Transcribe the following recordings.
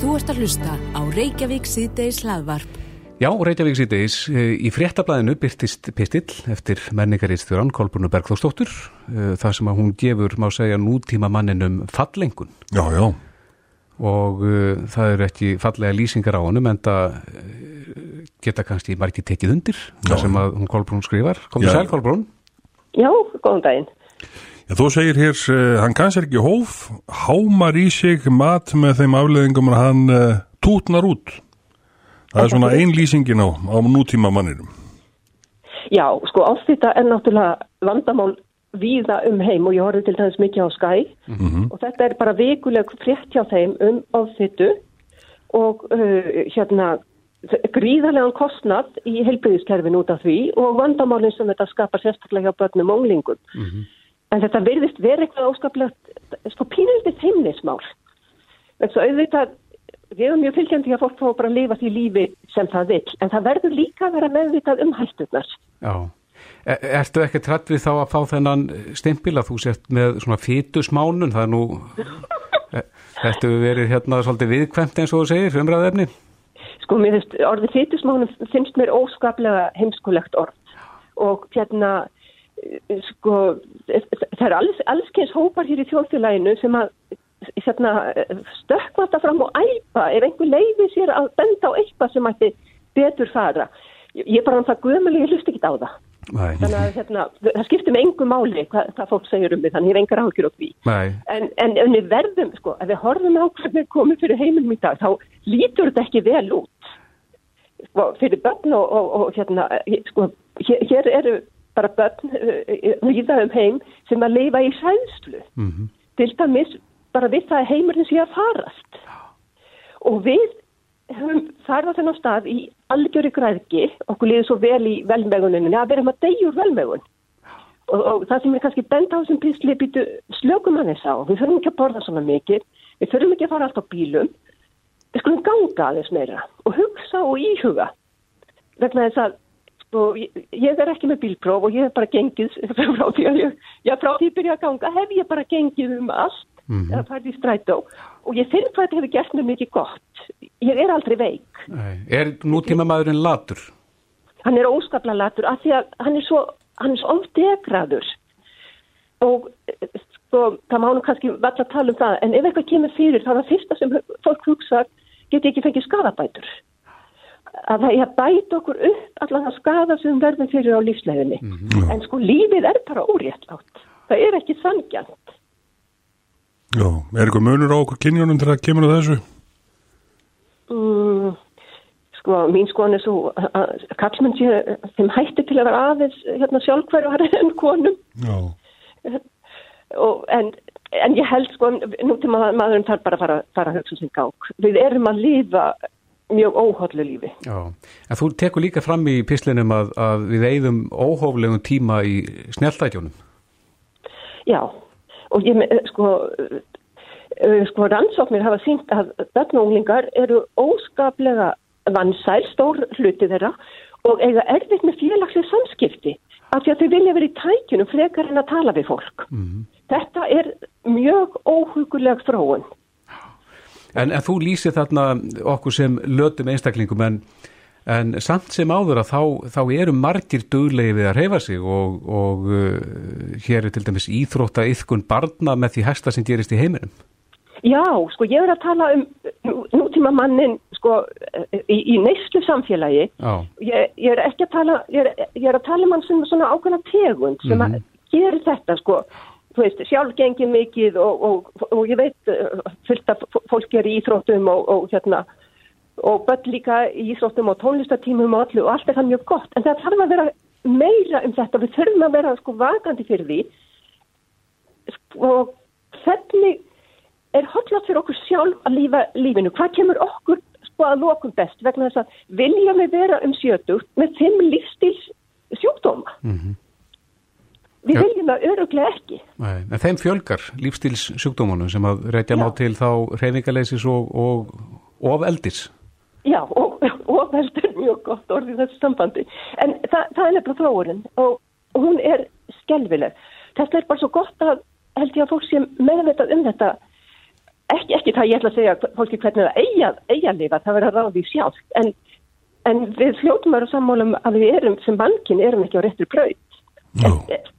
Þú ert að hlusta á Reykjavík síðdeis hlaðvarp. Já, Reykjavík síðdeis, í fréttablaðinu byrtist pistill eftir menningaristjóran Kolbrunur Bergþórsdóttur, það sem að hún gefur, má segja, nútíma manninum fallengun. Já, já. Og uh, það eru ekki fallega lýsingar á honum, en það geta kannski margir tekið undir, Já. það sem að hún Kolbrún skrifar. Komdu Já. sæl, Kolbrún. Já, góðan daginn. Já, þú segir hér, uh, hann kannski ekki hóf, hámar í sig mat með þeim afleðingum að hann uh, tútnar út. Það er svona ein lýsingin á, á nútíma manninum. Já, sko, offita er náttúrulega vandamál víða um heim og ég horfði til dæmis mikið á skæ og þetta er bara vikuleg frétt hjá þeim um offitu og uh, hérna gríðarlegan kostnad í heilbriðiskerfin út af því og vandamálinn sem þetta skapar sérstaklega hjá börnum og unglingum. En þetta virðist verið eitthvað óskaplegt, sko pínildið heimnismál. Þannig að auðvitað, við erum mjög fylgjandi að fólk fá bara að lifa því lífi sem það vill, en það verður líka að vera meðvitað um hætturnar. Já. E ertu ekki trætt við þá að fá þennan stimpil að þú sért með svona fytusmánun, það er nú, e hefur verið hérna svolítið viðkvæmt eins og þú segir, umræðefni? Sko, mér finnst, orðið fytusmánum finnst mér óskaplega heimskulegt orð og hérna, sko, það er alls, allskeins hópar hér í þjóðfélaginu sem að hérna, stökkva þetta fram og æpa ef einhver leiði sér að benda á eitthvað sem ætti betur fara. Ég er bara um það guðmjöli, ég hlust ekki á það. Nei. Þannig að hérna, það skiptir með engu máli hvað, hvað fólk segir um mig, þannig ég hef engar áhyggjur á því. En, en, en við verðum, sko, ef við horfum á hvernig við komum fyrir heiminum í dag, þá lítur þetta ekki vel út. Sko, fyrir börn og, og, og hérna, sko, hér, hér eru bara börn líða um heim sem að leifa í sæðslu. Mm Til dæmis bara við það að heimurinn sé að farast. Og við höfum farið á þennan stað í algjöri græðki, okkur líður svo vel í velmeguninni, að við erum að deyja úr velmegun. Og, og það sem er kannski benda á þessum písli býtu slökum hann þess á. Við þurfum ekki að borða svona mikið, við þurfum ekki að fara allt á bílum, við skulum ganga aðeins meira og hugsa og íhuga. Vegna þess að sko, ég, ég er ekki með bílpróf og ég hef bara gengið frá því að ég, já, frá því að byrja að ganga, hef ég bara gengið um allt, Mhm. eða farið í strætó og ég finn hvað þetta hefur gert mér mikið gott. Ég er aldrei veik. Nei. Er nútíma maðurinn latur? hann er óskaplega latur af því að hann er svo, hann er svo ofdegraður og sko, það má nú kannski valla að tala um það en ef eitthvað kemur fyrir þá er það fyrsta sem fólk hugsa geti ekki fengið skadabætur að það er að bæta okkur upp allan það skada sem við verðum fyrir á lífsleginni en sko lífið er bara óréttlátt það er ekki sangjant Já, er eitthvað munur á okkur kynjónum til að kemur á þessu? mm, sko mín skoðan er svo að- kallmenn sé þeim hætti til að vera aðeins hérna sjálfhverfari en konum Já. og, en, en ég held sko nú til maður, maðurinn þarf bara að fara, fara að hugsa sem gák. Við erum að lifa mjög óhóllu lífi. Já. En þú tekur líka fram í pislinum að, að við eigðum óhóflegum tíma í snjáltætjónum. Já, og ég me- sko uh, sko rannsóknir hafa sínt að börnunglingar eru óskaplega vansæl, stór hluti þeirra og eiga erfitt með félagslega samskipti af því að þau vilja vera í tækjunum frekar en að tala við fólk. Þetta er mjög óhuguleg þróun. En, en þú lýsir þarna okkur sem lötum einstaklingum en, en samt sem áður að þá, þá eru margir duglegi við að reyfa sig og, og uh, hér er til dæmis íþrótta yðkun barna með því hæsta sem gerist í heiminum. Já, sko ég er að tala um nú- nútíma mannin sko í, í neyslu samfélagi. Ég, ég er ekki að tala, ég er, ég er að tala um hann sem svona ákveðna tegund sem að gerir þetta sko, þú veist, sjálf gengið mikið og, og, og ég veit uh, fullt að fólk er í íþróttum og, og hérna og börn líka í íþróttum og tónlistatímum og allu og allt er það mjög gott. En það þarf að vera meira um þetta við þurfum að vera sko vakandi fyrir því. Og hvernig er hotlagt fyrir okkur sjálf að lífa lífinu? Hvað kemur okkur sko að lokum best? Vegna þess að viljum við vera um sjötugt með fimm lífstils sjúkdóma við Já. viljum það öruglega ekki Nei, en þeim fjölgar lífstíls sjúkdómanum sem að reykja má til þá reyfingaleysis og, og, og eldis. Já, og, og veldur mjög gott orðið þessu sambandi. En það, það er nefnilega þróunin og, hún er skelvileg. Þetta er bara svo gott að held ég að fólk sé meðvitað um þetta ekki, ekki það ég ætla að segja fólki hvernig það eigi að, eigi að lifa, það verður að ráði sjálf, en, en við fljótum að sammálum að við erum sem mankin erum ekki á réttur brauð, Já.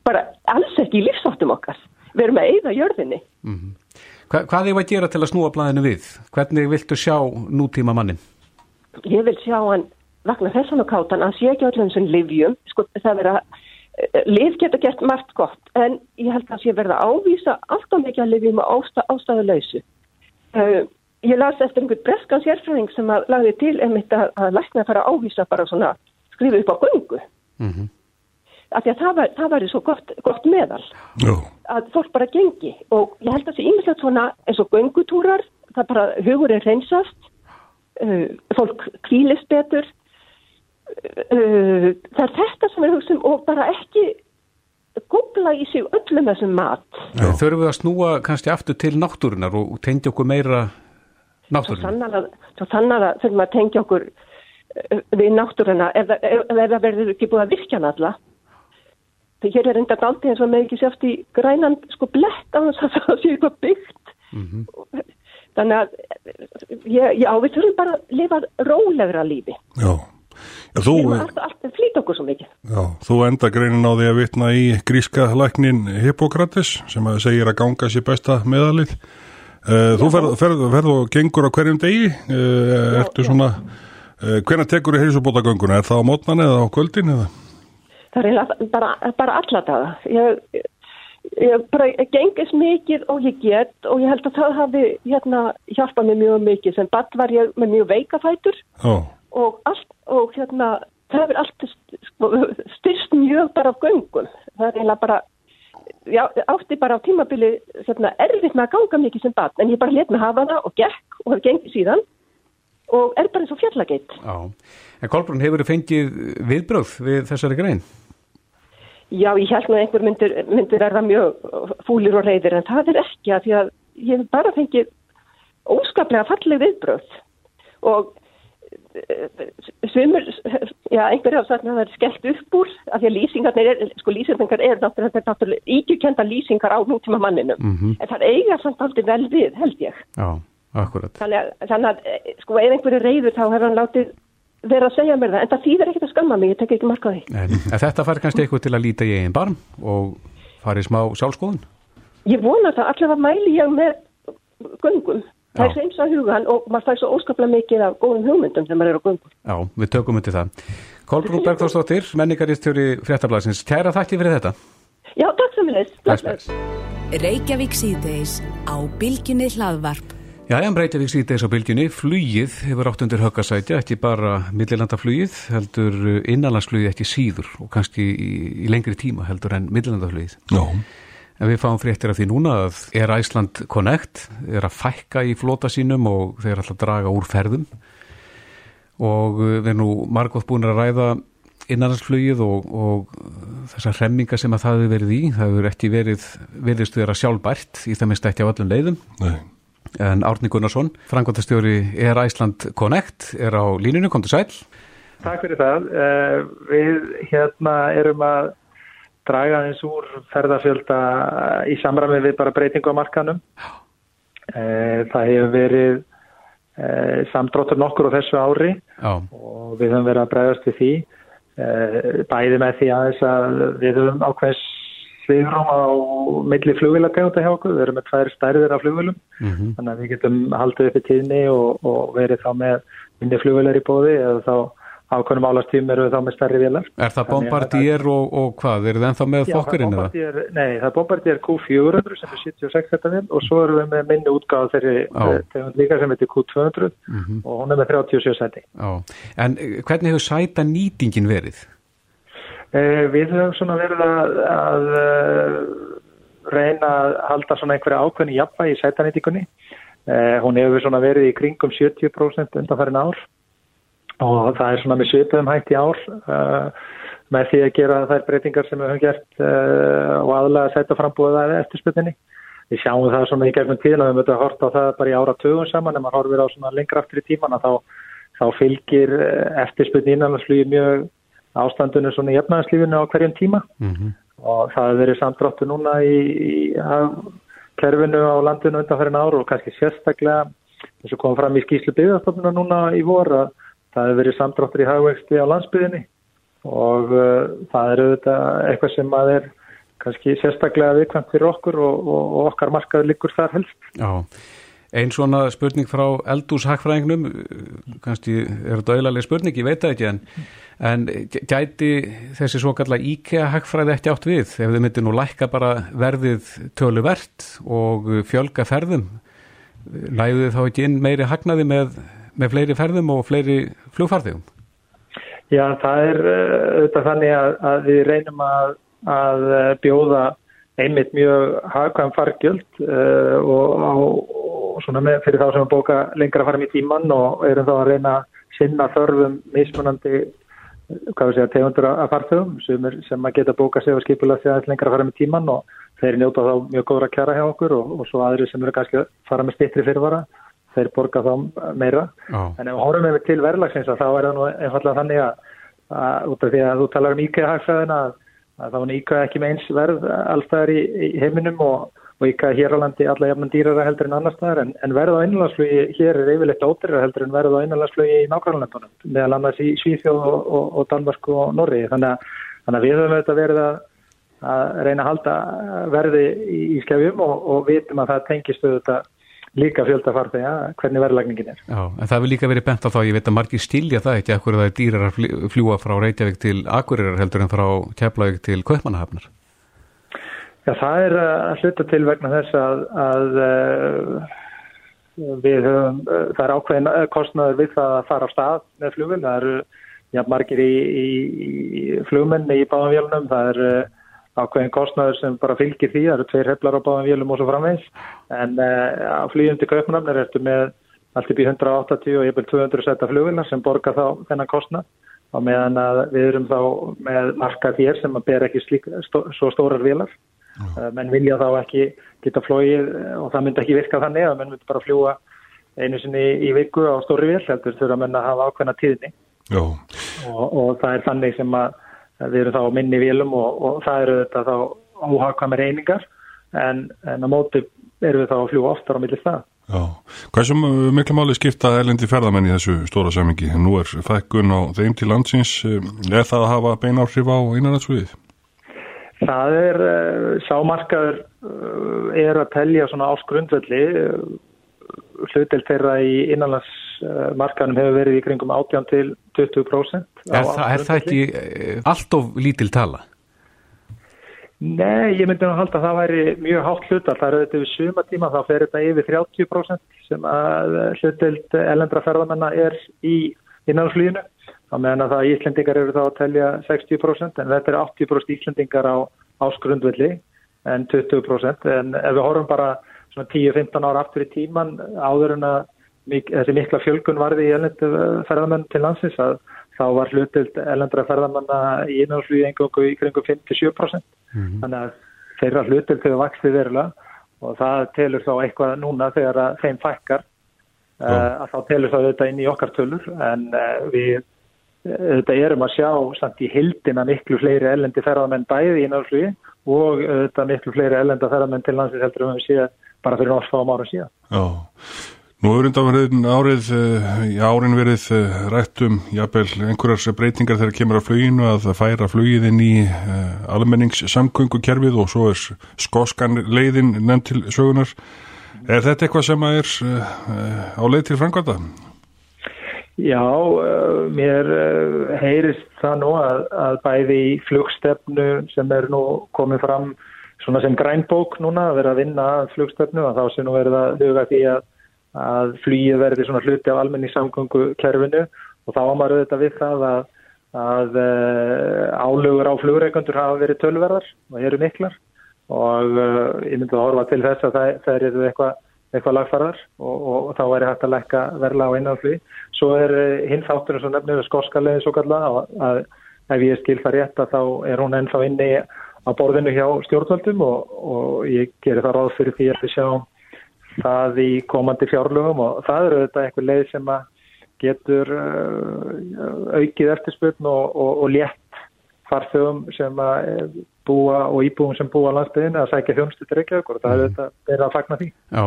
Bara alls ekki í lífsáttum okkar, við erum að eigða jörðinni. Hva, hvað ég var að gera til að snúa blæðinu við? Hvernig viltu sjá nútíma mannin? Ég vil sjá hann vagnar þessan og kátan að sé ekki öllum sem livjum, sko það vera, eh, liv geta gert margt gott, en ég held að sé verða að ávísa alltaf mikið að livjum og ásta, ástæðu lausu. Uh, ég las eftir einhvern breskan sérfræðing sem að lagði til einmitt að, að lækna að fara að ávísa bara svona skrifa upp á göngu. Mm Af því að það, var, það væri svo gott, gott meðal Já. að fólk bara gengi og ég held að þessi ímislegt svona eins og göngutúrar, það bara hugur er reynsast, uh, fólk kvílist betur, uh, það er þetta sem við hugsaum og bara ekki googla í sig öllum þessum mat. Já. Þurfum við að snúa kannski aftur til náttúrunar og tengja okkur meira náttúrunar? sannara, svo sannara þurfum að tengja okkur uh, við náttúruna ef, það- ef, ef það verður ekki búið að virkja. Þegar hér er enda dálti eins og með ekki sjást í grænan sko blett á þess að það sé eitthvað byggt. Þannig að já, við þurfum bara að lifa rólegra lífi. Já. Já, þú, Við erum alltaf, alltaf flýta okkur svo mikið. já, þú enda greinin á því að vitna í gríska læknin Hippokrates sem að segir að ganga sér besta meðalið. Uh, þú ferð, ferð, ferð og gengur á hverjum degi, uh, ertu svona, uh, hvenær tekur þið heilsubóta gönguna? Er það á mótnan eða á kvöldin eða? Það er bara, bara alla daga. Ég, ég bara ég gengis mikið og ég get og ég held að það hafi hérna, hjálpað mér mjög mikið. Sem badd var ég með mjög veikafætur Já, og, allt, og hérna, það hefur allt sko, styrst mjög bara af göngum. Það er eiginlega bara, já, átti bara á tímabili hérna, erfitt með að ganga mikið sem badd en ég bara let mig hafa það og gekk og hef gengið síðan og er bara eins og fjallageitt. Já. En Kolbrún, hefur fengið viðbröð við þessari grein? Já, ég held nú að einhver myndir, myndir verða mjög fúlir og reyðir en það er ekki að því að ég hef bara fengið óskaplega falleg viðbröð og eh, svimur, já, einhverja á sagt að það er skellt upp úr af því að lýsingarnir er, sko lýsingar er náttúrulega, ígjukenda lýsingar á nútíma manninum Mhm. en það eiga samt aldrei vel við, held ég. Já, akkurat. Þannig að, þannig að eh, sko, ef einhverju reyður þá hefur hann látið vera að segja mér það en það þýðir ekkert að skamma mig, ég tek ekki marka á því. Þetta fær kannski eitthvað til að líta í eigin barm og farið smá sjálfskoðun? Ég vona það, allavega mæli ég með göngum. Það er seins að hugan og maður fær svo óskaplega mikið af góðum hugmyndum þegar maður er á göngum. Já, við tökum undir það. Kolbrún Bergþórsdóttir, menningaristjóri fréttablasins. Kæra þakki fyrir þetta. Já, takk sem við leist. Bless, bless. Reykjavík síðdeis á bylginni, flugið hefur átt undir höggasætja, ekki bara millilandaflugið, heldur innanlandsflugið ekki síður og kannski í, í lengri tíma heldur en millilandaflugið. já, En við fáum fréttir af því núna að er Æsland Connect, er að fækka í flota sínum og þeir er alltaf að draga úr ferðum og uh, við erum nú margótt búin að ræða innanlandsflugið og, og þessar hremminga sem að það hefur verið í, það hefur ekki verið, veriðst vera sjálfbært í það minnst ekki á öllum leiðum. nei, En Árni Gunnarsson, frangvandastjóri er Æsland Connect, er á línunni, kom til sæl. Takk fyrir það. Eh, Við hérna erum að draga eins úr ferðarfjölda í samræmi við bara breytingu á markanum. Eh, Það hefur verið eh, samdráttur nokkur á þessu ári Já, og við höfum verið að bregðast við því. Eh, Bæði með því að við höfum ákveðs sviðrám á milli flugvilategunda hjá okkur. Við erum með tvær stærðir af flugvilum. mm Þannig að við getum haldið upp í tíðni og, og verið þá með minni flugvilar í bóði eða þá ákveðnum álastíðum eru við þá með stærri vilar. er það Bombardier og, og hvað, er það ennþá með fokkurinn eða? Nei, það er Bombardier Q400 sem er 76 þetta vil og svo erum við með minni útgáð þeirri tegund líka sem heitir Q200 Mhm. og hún er með 37 seti. En eh, hvernig hefur sæta nýtingin verið? Eh, við höfum svona verið að, að uh, reyna að halda svona einhverja ákveðni jafnvægi í sætanýtingunni. Eh, hún hefur svona verið í kringum 70% undanfærin ár og það er svona með svipuðum hægt í ár með því að gera þær breytingar sem við höfum gert og aðlega sæta frambúða eða eftirspötinni. Við sjáum það svona í gegnum tíðan að við mötum að horta á það bara í ára tögum saman en maður horfir á svona lengra aftur í tíman að þá, þá fylgir eftirspötin innanlandsflugi mjög ástandunum svona í efnaðarslífinu á hverjum tíma Mm -hmm. og það hefur verið samdráttu núna í, í kerfinu á landinu undan fyrir ár og kannski sérstaklega eins og kom fram í skýslu byggðarstofnuna núna í vor að það hefur verið samdráttur í hagvexti á landsbyðinni og uh, það er auðvitað eitthvað sem að er kannski sérstaklega viðkvæmt fyrir okkur og, og, og okkar markaður líkur þar helst. Já, einn svona spurning frá eldúshagfræðingnum, kannski er þetta auðlarlega spurning, ég veit það ekki en, en gæti þessi svo kalla IKEA-hagfræði ekki átt við ef þau myndir nú lækka bara verðið töluvert og fjölga ferðum, læðu þau þá ekki inn meiri hagnaði með, með fleiri ferðum og fleiri flugfarþegum? Já, það er auðvitað þannig að, að við reynum að að eh, bjóða einmitt mjög hagkvæm fargjöld uh, og, og, og svona með fyrir þá sem að bóka lengra farum í tíman og erum þá að reyna að sinna þörfum mismunandi hvað við segja, tegundur að farþögum sem, er, sem að geta bóka sig og skipula því að lengra farum í tíman og þeir njóta þá mjög góðra kjara hjá okkur og, og svo aðri sem eru kannski að fara með stittri fyrirvara þeir borga þá meira oh. en ef við horfum með til verðlagsins þá er það nú einfallega þannig að, að út af því að þú talar um íkæðahagfæðina að þá er íkvæða ekki með eins verð allstaðar í, í heiminum og, og íkvæða hér á landi alla jafnum dýrara heldur en annar staðar en, en verð á einanlandsflugi hér er yfirleitt ótrýra heldur en verð á einanlandsflugi í nákvæmlandunum meðal annars í Svíþjóð og, og, og Danmark og Norri þannig, þannig að við höfum auðvitað verið að, að reyna að halda verði í, í skefjum og vitum að það tengist auðvitað líka fjöldafarþega hvernig verðlagningin er. Já, en það vil líka verið bent á þá, ég veit að margir stilja það ekki að hverju það er dýrar að fljúa frá Reykjavík til Akureyrar heldur en frá Keflavík til Kaupmannahafnar. Já, það er að hluta til vegna þess að, að uh, við höfum, uh, það er ákveðin kostnaður við það að fara á stað með flugvel, það eru já, margir í, í, í flugmenni í báðanvélunum, það eru ákveðin kostnaður sem bara fylgir því, það eru tveir heflar á báðum vélum og svo framvegs en á flýjum til Kaupmannafnir ertu með allt upp í 180 og yfir 200 setta flugvilar sem borga þá þennan kostnað. Og meðan að við erum þá með marka þér sem að ber ekki slík, stó, svo stórar vilar menn vilja þá ekki geta flóið og það myndi ekki virka þannig að menn myndi bara fljúa einu sinni í, viku á stóri vil heldur þurfa að menna að hafa ákveðna tíðni og, og það er þannig sem að við erum þá minni vilum og, og það eru þetta þá óhagkvæmi reyningar en, en á móti erum við þá að fljúa oftar á millir stað. Já, hversum miklu máli skipta elendi ferðamenn í þessu stóra samingi? Nú er fækkun á þeim til landsins, er það að hafa bein áhrif á einanartsviðið? Það er, eh, sámarkaður eh, er að telja svona áskrundvelli hlutelt þeirra í innanlandsmarkanum hefur verið í kringum 18 til 20%. Er, það, er það ekki eh, allt of lítil tala? Nei, ég myndi að halda að það væri mjög hátt hlutal. Það eru þetta við suma tíma, þá fer þetta yfir 30% sem að hlutelt ellendra ferðamennar er í innanlandsflýjunu. Þá meðan að það íslendingar eru þá að telja 60% en þetta er 80% íslendingar á áskrundvelli en 20% en ef við horfum bara svona 10-15 ára aftur í tíman áður en að mik þessi mikla fjölgun varði í ellendu ferðamenn til landsins að þá var hlutild ellendra ferðamanna í innanflugi engungu í kringum 5-7% mm -hmm. þannig að þeirra hlutild hefur vaksið verulega og það telur þá eitthvað núna þegar þeim fækkar. Uh, að þá telur þá þetta inn í okkar tölur en uh, við þetta erum að sjá samt í hildina miklu fleiri ellendi ferðamenn bæði í innanflugi og þetta miklu fleiri ellenda ferðamenn til landsins heldur um að við séum bara fyrir orðfáum ára síðan. Já, nú hefur undan árið, eh, já árin verið eh, rættum, jábel, einhverjar breytingar þegar kemur að fluginu að færa flugið inn í uh, almenningssamgöngukerfið og svo er skoskan leiðin nefn til sögunar. Er þetta eitthvað sem er á leið til framkvæmda? Já, uh, mér heyrist það nú að, að bæði í flugstefnu sem er nú komið fram svona sem grænbók núna að vera að vinna flugstöfnu og þá sem nú verður að huga því að, að flýið verði svona hluti af almenni samgöngu kerfinu og þá ámar auðvitað við það að, að uh, álugur á flugreikundur hafa verið tölverðar og eru miklar. Og ég myndi að horfa til þess að það, það eru eitthvað eitthvað lagfarðar og, og, og þá er hægt að lekka verla á innanflý. Svo er uh, hinn þátturinn sem nefnir skoskalegi svo kalla að ef ég skil það rétt að þá er hún ennþá inni á borðinu hjá stjórnvöldum og, og ég gerir það ráð fyrir því að við sjáum það í komandi fjárlögum og það eru þetta eitthvað leið sem að getur uh, aukið eftirspöldn og létt farþjóðum sem að eh, búa og íbúum sem búa á landsbyðinu að sækja þjónustu til Reykjavík og það er þetta verið að fagna því. Já,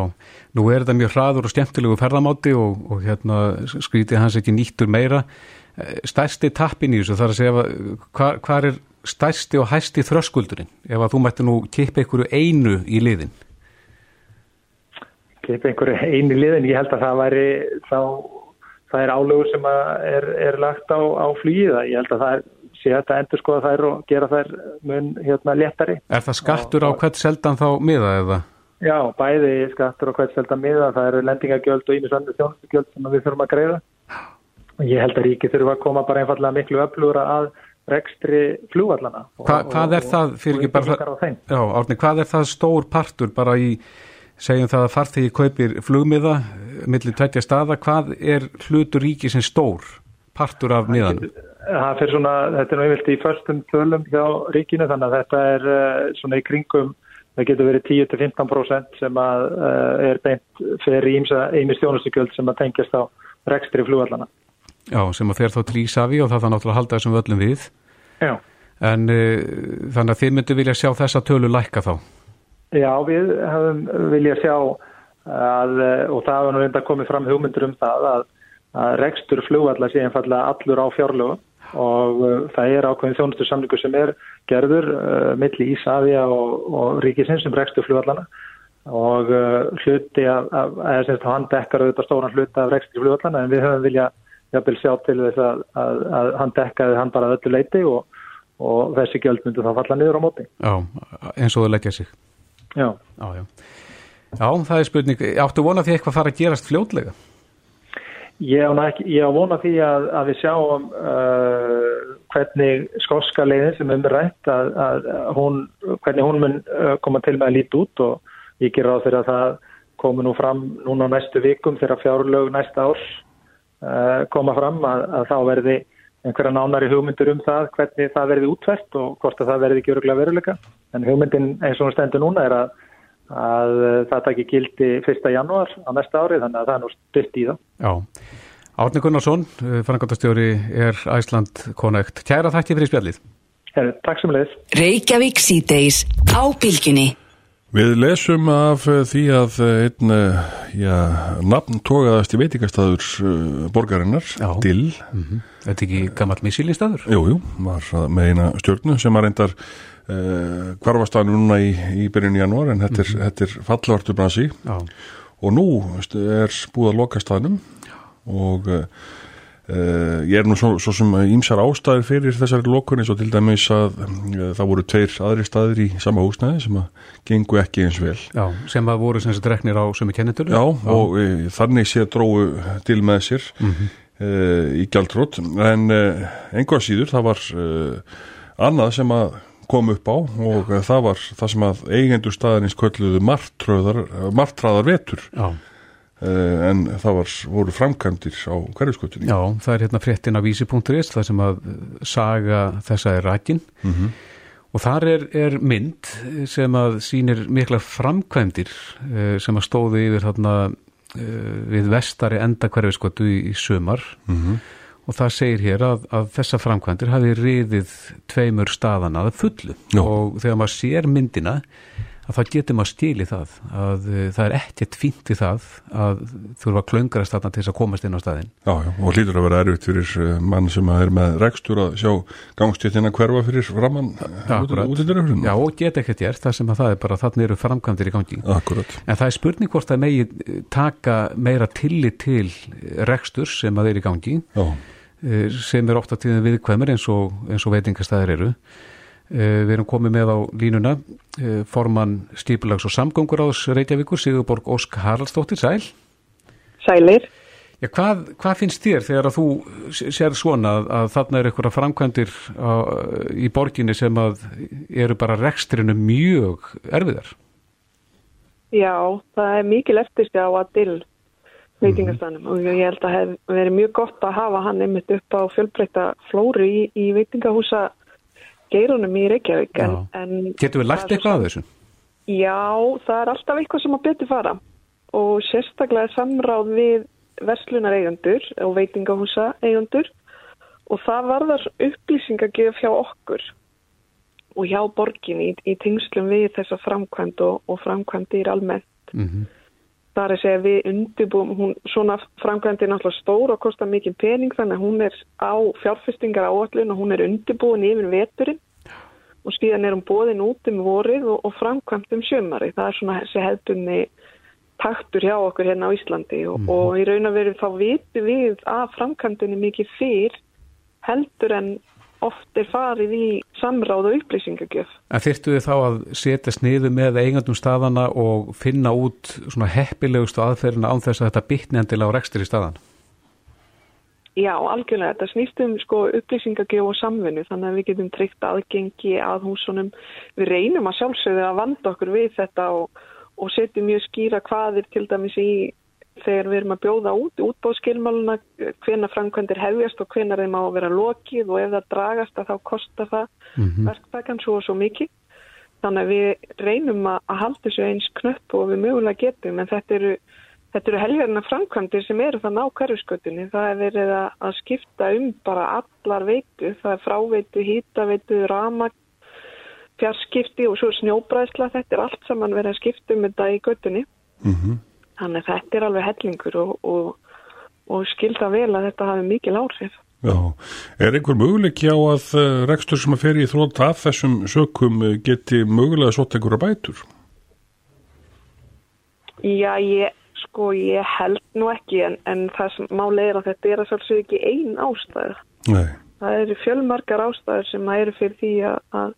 nú er þetta mjög hraður og skemmtilegu ferðamáti og, og hérna skrítið hans ekki nýttur meira. Eh, stærsti tappin í þessu þarf að segja hvað hva er stærsti og hæsti þröskuldurinn ef að þú mætti nú kippa einhverju einu í liðin? Kippa einhverju einu í liðin, ég held að það væri þá, það er álögur sem er, er lagt á, á flýða, ég held að það er sé þetta endur skoða þær og gera þær mun hérna léttari. Er það skattur og, á hvert seldan þá miða eða? Já, bæði skattur og hvert seldan miða, það eru lendingagjöld og ímisöndu þjónustugjöld sem við þurfum að greiða. Ég held að ríki þurfa að koma bara einfallega miklu öflugra að rekstri flúvallana. Hva, hvað er það fyrir ekki bara það? Já, Árni, hvað er það stór partur bara í, segjum það að farþegi kaupir flugmiða millir tveitja staða, hvað er hlutur ríki sem stór partur af miðanum? Það fyrir svona, þetta er nú einvilt í förstum tölum hjá ríkinu þannig að þetta er uh, svona í kringum, það getur verið 10-15% sem að uh, er beint fyrir ími stjónustugjöld sem að tengjast á rekstri flugallana. Já, sem að fer þá til Ísafi og það það náttúrulega halda þessum völlum við. Já. En uh, þannig að þið myndu vilja sjá þessa tölu lækka þá? Já, við höfum vilja sjá að, og það hefur nú reynda komið fram hugmyndur um það að að rekstur flugvallar sé einfallega allur á fjárlögu og uh, það er ákveðin þjónustu samlingu sem er gerður uh, milli Ísafja og, og Ríkisins sem rekstur flugvallana og uh, hluti að, að, að, að hann dekkar auðvitað stóran hluti af rekstur flugvallana en við höfum vilja jafnvel sjá til þess að hann dekkaði hann bara öllu leiti og, og þessi gjöld myndu þá falla niður á móti. Já, eins og það leggja sig. Já. Já, já. Já, það er spurning. Áttu vonað því eitthvað fara að gerast fljótlega? Ég á, ekki, ég á vona því að, að við sjáum uh, hvernig skóska leiðin sem er rætt að, að hún, hvernig hún mun uh, koma til með að líti út og ég ger á þeirra að það komi nú fram núna á næstu vikum þegar fjárlög næsta árs uh, koma fram að, að þá verði einhverja nánari hugmyndur um það hvernig það verði útvært og hvort að það verði ekki öruglega veruleika. En hugmyndin eins og hún stendur núna er að að eh, það takki gildi 1. janúar á næsta ári þannig að það er nú styrt í það. Já, Árni Gunnarsson, eh, fannangandastjóri er Æsland Connect. Kæra þakki fyrir spjallið. Her, takk sem leðis. Reykjavík síðdeis á bylginni. Við lesum af eh, því að einn, já, nafn tókaðast í veitikastæður borgarinnar, já. Dill. Mm -hmm. Þetta er ekki gammal missilistæður? Jú, jú, var með eina stjórnu sem að reyndar hvarfastaðinu núna í, í byrjun í janúar en þetta er, mm -hmm. er fallvartu bransi Já. og nú er búið að loka staðnum og uh, uh, ég er nú svo, svo sem ímsar ástæðir fyrir þessari lokunni svo til dæmis að það voru tveir aðri staðir í sama húsnæði sem að gengu ekki eins vel Já, sem að voru sem þess að dreknir á sem er kennitölu Já, Já. og þannig sé dróðu til með sér mm -hmm. í gjaldrótt en enga síður það var annað sem að kom upp á og Já. það var það sem að eigendur staðinins kölluðu martraðar vetur Já. Uh, en það var, voru framkvæmdir á hverjuskutunni. Já, það er hérna fréttin af vísi.is, það sem að saga þessa er rækin mm -hmm. og þar er, er mynd sem að sínir mikla framkvæmdir uh, sem að stóði yfir þarna við vestari enda hverjuskutu í, í sömar mm -hmm og það segir hér að, að þessa framkvæmdir hafi riðið tveimur staðana að fullu Jó. og þegar maður sér myndina að þá getur maður stíli það að uh, það er ekkert fínt í það að þurfa að klöngra staðna til þess að komast inn á staðin. Já, já, og hlýtur að vera erfitt fyrir uh, mann sem er með rekstur að sjá gangstéttina hverfa fyrir framann út í dörröfrunum. Já, og geta ekkert gert það sem að það er bara þannig eru framkvæmdir í gangi. Akkurat. En það er spurning hvort það megi taka meira tillit til rekstur sem að er í gangi. Já Eh, sem er ofta tíðin viðkvæmur eins og, og veitingastæðir eru. Eh, við erum komið með á línuna eh, formann Stýpulags og Samgöngur ás Reykjavíkur, Sigurborg Ósk Haraldsdóttir, sæl. Sælir. Já, hvað, hvað finnst þér þegar að þú sér svona að, að þarna er eitthvað framkvæmdir á, í borginni sem að eru bara rekstrinu mjög erfiðar? Já, það er mikil eftirstjá að dill veitingastanum og ég held að það hef verið mjög gott að hafa hann einmitt upp á fjölbreyta flóru í, í veitingahúsa geirunum í Reykjavík en, en Getur við lært eitthvað af þessu? Já, það er alltaf eitthvað sem að betur fara og sérstaklega samráð við verslunar eigandur og veitingahúsa eigandur og það varðar upplýsingagjöf hjá okkur og hjá borgin í, í tengslum við þessa framkvæmd og, og framkvæmdir almennt. Mm Það er að segja við undirbúum, hún, svona framkvæmdi náttúrulega stór og kostar mikið pening þannig að hún er á fjárfestingar áallun og hún er undirbúin yfir veturinn og skíðan er hún bóðin út um vorið og, og framkvæmt um sjömari. Það er svona þessi hefðbunni taktur hjá okkur hérna á Íslandi og, og í raun og veru þá vitum við að framkvæmdunni mikið fyrr heldur en oft er farið í samráð og upplýsingagjöf. En þyrftu þið þá að setja sniðu með eigandum staðana og finna út svona heppilegustu aðferðina án þess að þetta bytni endilega á rekstur í staðan? Já, algjörlega. Þetta snýst um sko, upplýsingagjöf og samvinnu þannig að við getum tryggt aðgengi að húsunum. Við reynum að sjálfsögðu að vanda okkur við þetta og, og setjum mjög skýra hvaðir til dæmis í þegar við erum að bjóða út útbóðskilmáluna hvena framkvæmdir hefjast og hvena þeim á að vera lokið og ef það dragast að þá kostar það mm -hmm. verktakann svo og svo mikið. Þannig að við reynum að halda þessu eins knöpp og við mögulega getum en þetta eru, þetta eru helgarna framkvæmdir sem eru þann á hverjuskötunni. Það er verið að skipta um bara allar veitu. Það er fráveitu, hýtaveitu, rama, fjarskipti og svo snjóbræðsla. Þetta er allt saman verið að skipta um þetta í götunni. Mm -hmm. Þannig að þetta er alveg hellingur og, og, og skilta vel að þetta hafi mikil áhrif. Já, er einhver möguleiki á að uh, rekstur sem að fer í þrótt af þessum sökum uh, geti mögulega svolítið einhverja bætur? Já, ég, sko, ég held nú ekki en, en það sem máli er að þetta er að svolítið ekki ein ástæð. Nei. Það eru fjölmarkar ástæður sem eru fyrir því að,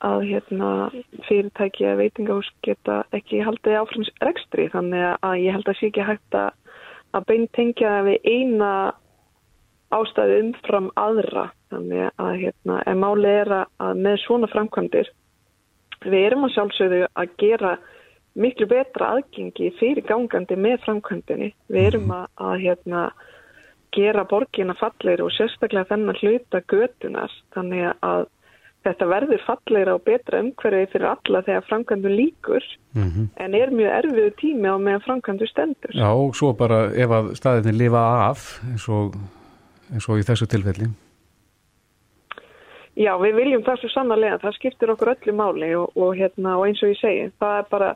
að að hérna, fyrirtæki að veitingahús geta ekki haldið áframs rekstri. Þannig að ég held að sé ekki hægt að, að beintengja við eina ástæðu umfram aðra. Þannig að hérna, en máli er að með svona framkvæmdir við erum að sjálfsögðu að gera miklu betra aðgengi fyrir gangandi með framkvæmdini við erum að, að hérna, gera borgina fallir og sérstaklega þennan hluta götunar þannig að þetta verður falleira og betra umhverfið fyrir alla þegar framkvæmdu líkur Mm -hmm. en er mjög erfiðu tími á meðan framkvæmdu stendur. Já, og svo bara ef að staðinni lifa af eins og, eins og í þessu tilfelli. Já, við viljum það svo sannarlega, það skiptir okkur öllu máli og, og, hérna, og eins og ég segi, það er bara,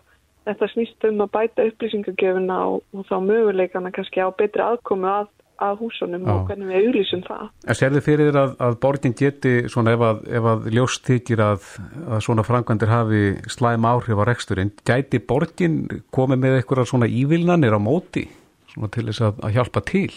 þetta snýst um að bæta upplýsingagjöfuna og, og þá möguleikana kannski á betri aðkomu að, að húsunum Já. og hvernig við auðlýsum það. En serðu fyrir þér að, að borgin geti svona ef að, ef að ljóst þykir að, að svona framkvæmdir hafi slæm áhrif á reksturinn, gæti borgin komið með eitthvað svona ívilnanir á móti svona til þess að, hjálpa til?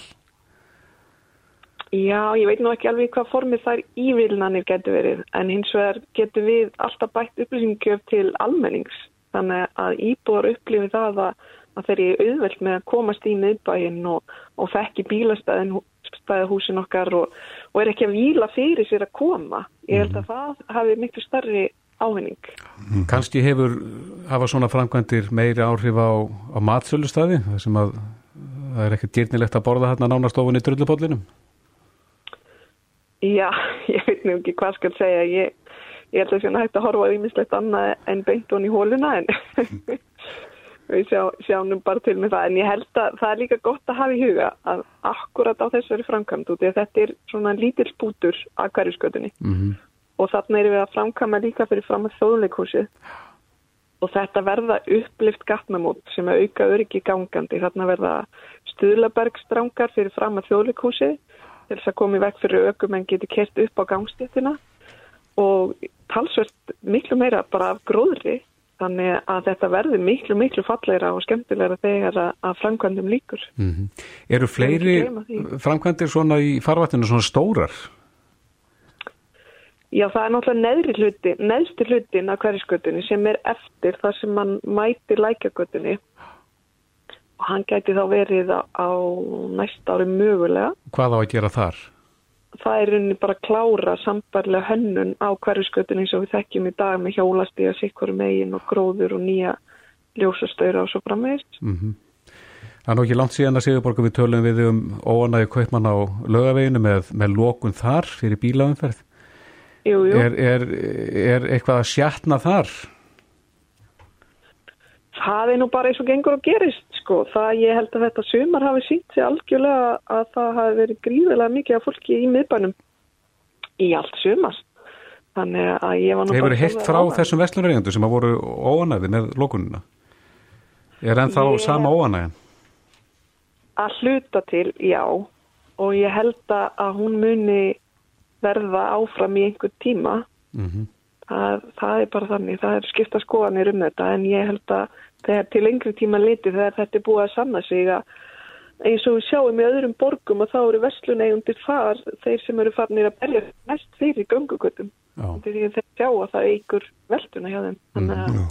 Já, ég veit nú ekki alveg hvað formið þær ívilnanir getur verið en hins vegar getur við alltaf bætt upplýsingjöf til almennings þannig að íbúar upplifi það að, að þeir eru auðvelt með að komast í miðbæinn og, og þekki bílastæðin stæðahúsin okkar og, og er ekki að víla fyrir sér að koma. Ég held að það hafi miklu starri ávinning. Kanski hefur hafa svona framkvæmdir meiri áhrif á, á matsölustæði sem að það er ekkert dýrnilegt að borða hérna nánastofunni drullupollinum? Já, ég veit nú ekki hvað skal segja. Ég, ég held að það sé hægt að horfa ímislegt annað en beint hon í hóluna en við sjá, sjáum bara til með það. En ég held að það er líka gott að hafa í huga að akkurat á þessari framkvæmd út. Þetta er svona lítill bútur að hverjusgötunni Mm og þarna erum við að framkvæma líka fyrir fram að þjóðleikhúsið og þetta verða upplift gatnamót sem að auka öryggi gangandi. Þarna verða stuðlabergstrangar fyrir fram að þjóðleikhúsið til þess að koma í vekk fyrir aukum en geti kert upp á gangstéttina og talsvert miklu meira bara af gróðri þannig að þetta verður miklu, miklu falleira og skemmtilegra þegar að, framkvæmdum líkur. Eru fleiri gleyma því. framkvæmdir svona í farvatinu svona stórar? Já, það er náttúrulega neðri hluti, neðsti hlutin af hverjaskötunni sem er eftir þar sem mann mætir lækjagötunni og hann gæti þá verið á, á næsta ári mögulega. Hvað á að gera þar? Það er rauninni bara að klára sambarlega hönnun á hverjaskötunni eins og við þekkjum í dag með hjólastíða, sikkur megin og gróður og nýja ljósastöður og svo framvegist. Mm Það er nú ekki langt síðan að Sigurborgu við tölum við um óanægi kaupmann á lögaveginu með, með lokun þar fyrir bílaumferð. Jú, jú. Er, er, er eitthvað að sjatna þar? Það er nú bara eins og gengur og gerist, sko. Það ég held að þetta sumar hafi sínt sig algjörlega að það hafi verið gríðilega mikið af fólki í miðbænum í allt sumar. þannig að ég var nú Hefur þið að frá þessum vestlunarregendur sem að voru óanæði með lókununa? Er ennþá Ég- sama óanæðin? Að hluta til, já og ég held að hún muni verða áfram í einhver tíma Mm það, það er bara þannig, það er skipta skoðanir um þetta en ég held að þegar til lengri tíma liti þegar þetta er búið að sanna sig að eins og við sjáum í öðrum borgum og þá eru vestluneigundir far þeir sem eru farnir að berja mest fyrir því að þeir sjá að það eigur velduna hjá þeim Þannig að,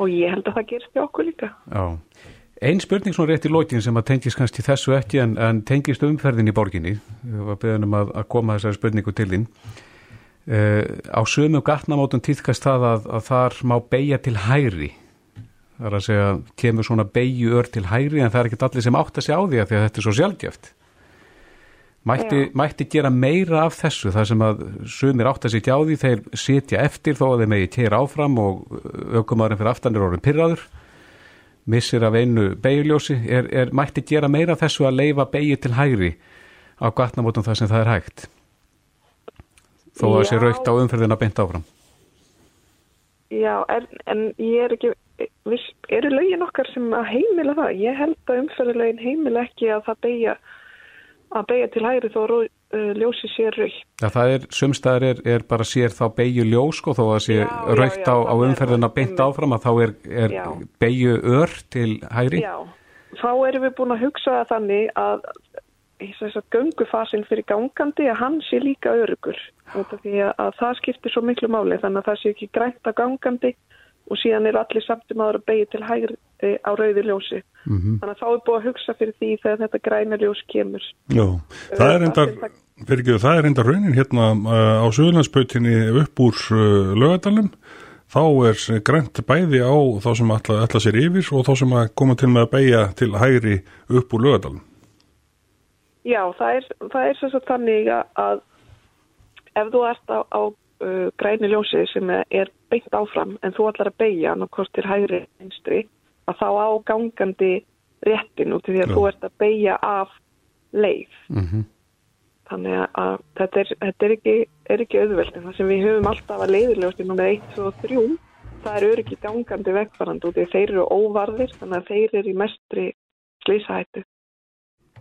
og ég held að það gerst hjá okkur líka Já. Ein spurning svona rétt í lókin sem að tengist kannski þessu ekki en, en tengist umferðin í borginni. Við var beðin um að, að koma þessari spurningu til þín. Uh, á sömu gatnamótum týðkast það að, að þar má beigja til hæri. Það er að segja, kemur svona beigju ör til hæri en það er ekki allir sem átt að segja á því að því að þetta er svo sjálfgjöft. Mætti, mætti gera meira af þessu þar sem að sumir átt að segja á því þeir sitja eftir þó að þeir megi keira áfram og aukumarinn fyrir aftanir orðin pyrraður missir af einu beigjuljósi er, er mætti gera meira af þessu að leifa beigju til hægri á gatnamótum þar sem það er hægt? Þó að sé Já. raukt á umferðina beint áfram. Já, en, en ég er ekki eru lögin okkar sem að heimila það? Ég held að umferðulögin heimila ekki að það beigja að beigja til hægri þó uh, ljósi sér raukt. Já, það er, sumstaðar er, er bara sér þá beigju ljós sko, þó að sé já, á, á er umferðina beint áfram að þá er, er beigju ör til hægri. Já, þá erum við búin að hugsa þannig að þess að göngufasin fyrir gangandi að hann sé líka örugur því að, að það skiptir svo miklu máli þannig að það sé ekki grænt að gangandi og síðan eru allir samt um aður að beigja til hægri eh, á rauði ljósi. Mhm. þannig að þá er búið að hugsa fyrir því þegar þetta græna ljós kemur. Já, það er enda, það- fyrir það er enda raunin hérna uh, á Suðurlandsbautinni upp úr lögadalum þá er grænt bæði á þá sem ætla, ætla sér yfir og þá sem að koma til með að beigja til hægri upp úr lögadalum Já, það er, það er sagt þannig að ef þú ert á, á uh, græni ljósi sem er beint áfram en þú ætlar að beigja annarkort til hægri einstri að þá á gangandi réttin út af því að Já. þú ert að beigja af leið. Mhm. Þannig að- þetta er, þetta er ekki, er ekki auðvelt en það sem við höfum alltaf að leiðiljósti nummer 1, 2 og 3 það er öryggi gangandi vegfarandi út að þeir eru óvarðir þannig að þeir eru í mestri slísahættu.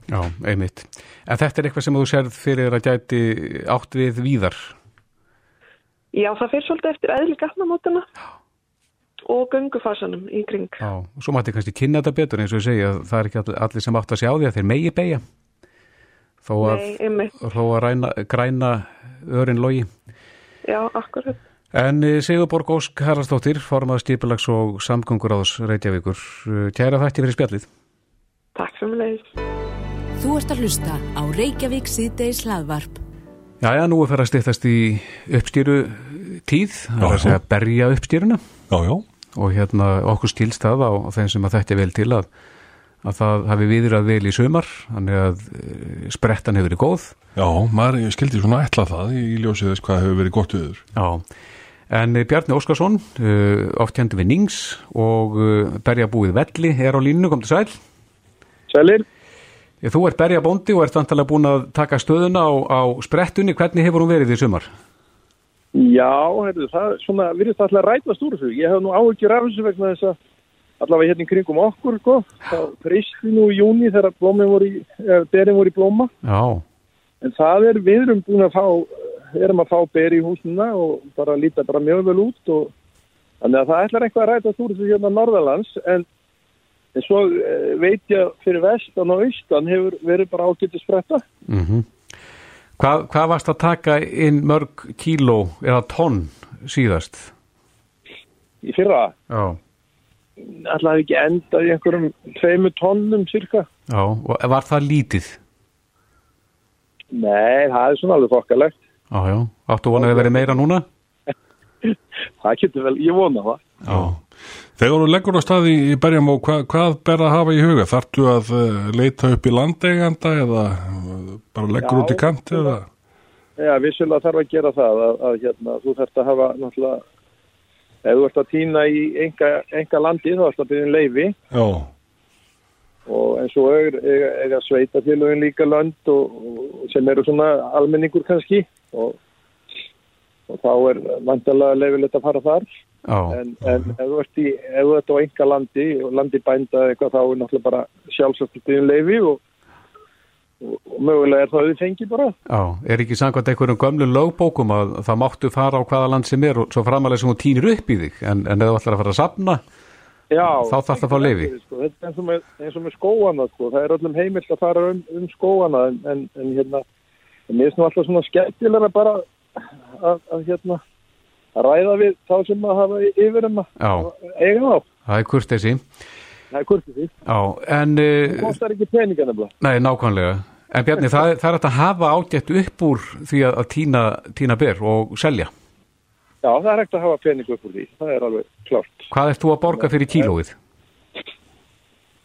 Já, einmitt. En þetta er eitthvað sem þú sérð fyrir að gæti átt við víðar. Já, það fyrir svolítið eftir eðli gatnamótana og göngufasanum í kring. Já, og svo mætti kannski kynna þetta betur eins og ég segja að það er ekki all- allir sem átt að sjá því að þeir megi beigja. Þó að, Nei, þó að ræna, græna örin logi. Já, akkurat. En eh, Sigurborg Ósk Haraldsdóttir, formað stýpilags og samgöngur áðs Reykjavíkur. Eh, Kæra þætti fyrir spjallið. Takk fyrir mig. Þú ert að hlusta á Reykjavík síðdeis hlaðvarp. Jæja, nú er fyrir að stýttast í uppstýru tíð, það er Já, að já. segja berja uppstýruna Já, já, og hérna okkur stílst það á, á þeim sem að þetta er vel til að, að það hafi viðrað vel í sumar, þannig að eh, sprettan hefur verið góð. já, maður skildi svona ætla það í ljósið þess hvað hefur verið gott viður Já, en eh, Bjarni Óskarsson, uh, oft hendur við Nings og uh, berjabúið Velli er á línu, kom til sæl. Sælir, Eh, Þú ert berjabóndi og ert vantilega búin að taka stöðuna á, á sprettunni, hvernig hefur hún verið í sumar? já, heyrðu, það svona, virðist alltaf rætast úr þessu. Ég hef nú áhyggjur af þessu vegna þess að allavega hérna í kringum okkur, sko, þá fristi nú í júni þegar eða berin voru í blóma, Já, en það er, við erum búin að fá, erum að fá beri í húsina og bara líta bara mjög vel út og þannig að það ætlar eitthvað að rætast úr þessu hérna norðalands, en en svo eh, veit ég fyrir vestan og austan hefur verið bara ágættis spretta. mm Hvað, hvað varst að taka inn mörg kíló eða tonn síðast? Í fyrra, Já. alltaf ekki endað í einhverjum tveimu tonnum cirka. Já, og var það lítið? Nei, það er svona alveg þokkalegt. Já, já, áttu vonað að verið meira núna? Það getur vel, ég vona það. Já. Þegar þú leggur á staði í berjam og hva, hvað ber að hafa í huga? Þartu að uh, leita upp í landeiganda eða uh, bara leggur Já, út í kant eða? Já, vissulega þarf að gera það að, að hérna, þú þarft að hafa náttúrulega, ef þú ert að týna í enga, enga landi þá ert að byrja um leifi Já, og eins og eiga, eiga, eiga sveitafélögin líka land og, og sem eru svona almenningur kannski og, og þá er vandalega leifilegt að fara þar Já, en, en ef þú ert í, ef þú ert á enga landi og landi bænda eða eitthvað þá er náttúrulega bara sjálfsagt stíðin leifi og, og, og mögulega er það fengi bara já, er ekki samkvæmt einhverjum gömlu lögbókum að það máttu fara á hvaða land sem er og svo framalega sem hún týnir upp í þig en, en ef þú ætlar að fara að safna Já, Þá þarftu að fá leyfi. Sko, þetta er eins og með, eins og með skóana sko. það er öllum heimilt að fara um, um skóana en, en, en hérna mér finnst nú alltaf svona skemmtilega bara að, að hérna ræða við þá sem að hafa yfir um að eiga þá það er kurtesi það er því, Já, en það uh, kostar ekki peninga nefnilega. Nei, nákvæmlega. En Bjarni, það, það er að hafa ágætt upp úr því að, að tína, tína ber og selja. Já, það er hægt að hafa peninga upp úr því, það er alveg klárt. Hvað ert þú að borga fyrir kílóið?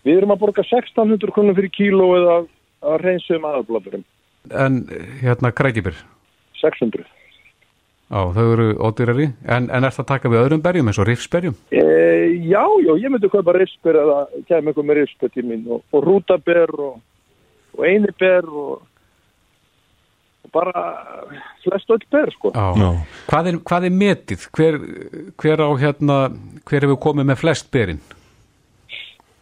Við erum að borga 1600 krónum fyrir kílóið af, af reynsum aðbladurum En hérna krækibir 600 Já, þau eru ódýrari en, en ert að taka við öðrum berjum eins og rifsberjum? E, já, já, ég myndi kaupa rifsber eða kemur eitthvað með rifsber til mín og, og rútaber og, og einiber og, og bara flest öll ber, sko. Já. Hvað er, hvað er metið? Hver, hver á hérna, hver hefur komið með flest berin?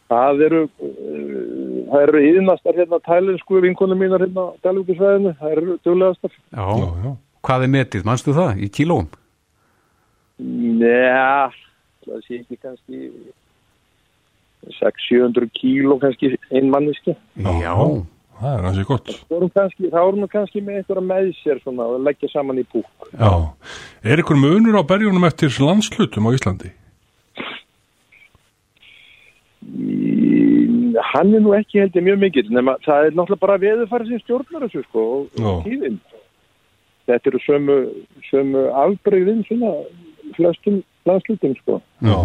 Það eru, uh, það eru yðnastar hérna tælensku vinkonum mínar hérna á Dalvíkusvæðinu, það eru duglegastar. Já. Já, já. Hvað er metið? Manstu það? Í kílóum? Njá, það sé ekki kannski 600-700 kíló kannski ein manniski. Já. Það er hansi gott. Það vorum kannski, það vorum kannski með einhverja með sér svona og leggja saman í búk. Já. Er ykkur munur á berjunum eftir landslutum á Íslandi? Hann er nú ekki heldur mjög mikill nema það er náttúrulega bara veðurfæri sem stjórnar þessu sko og, Já. Þetta eru sömu, sömu afbreyðin svona flestum landslutum sko Já.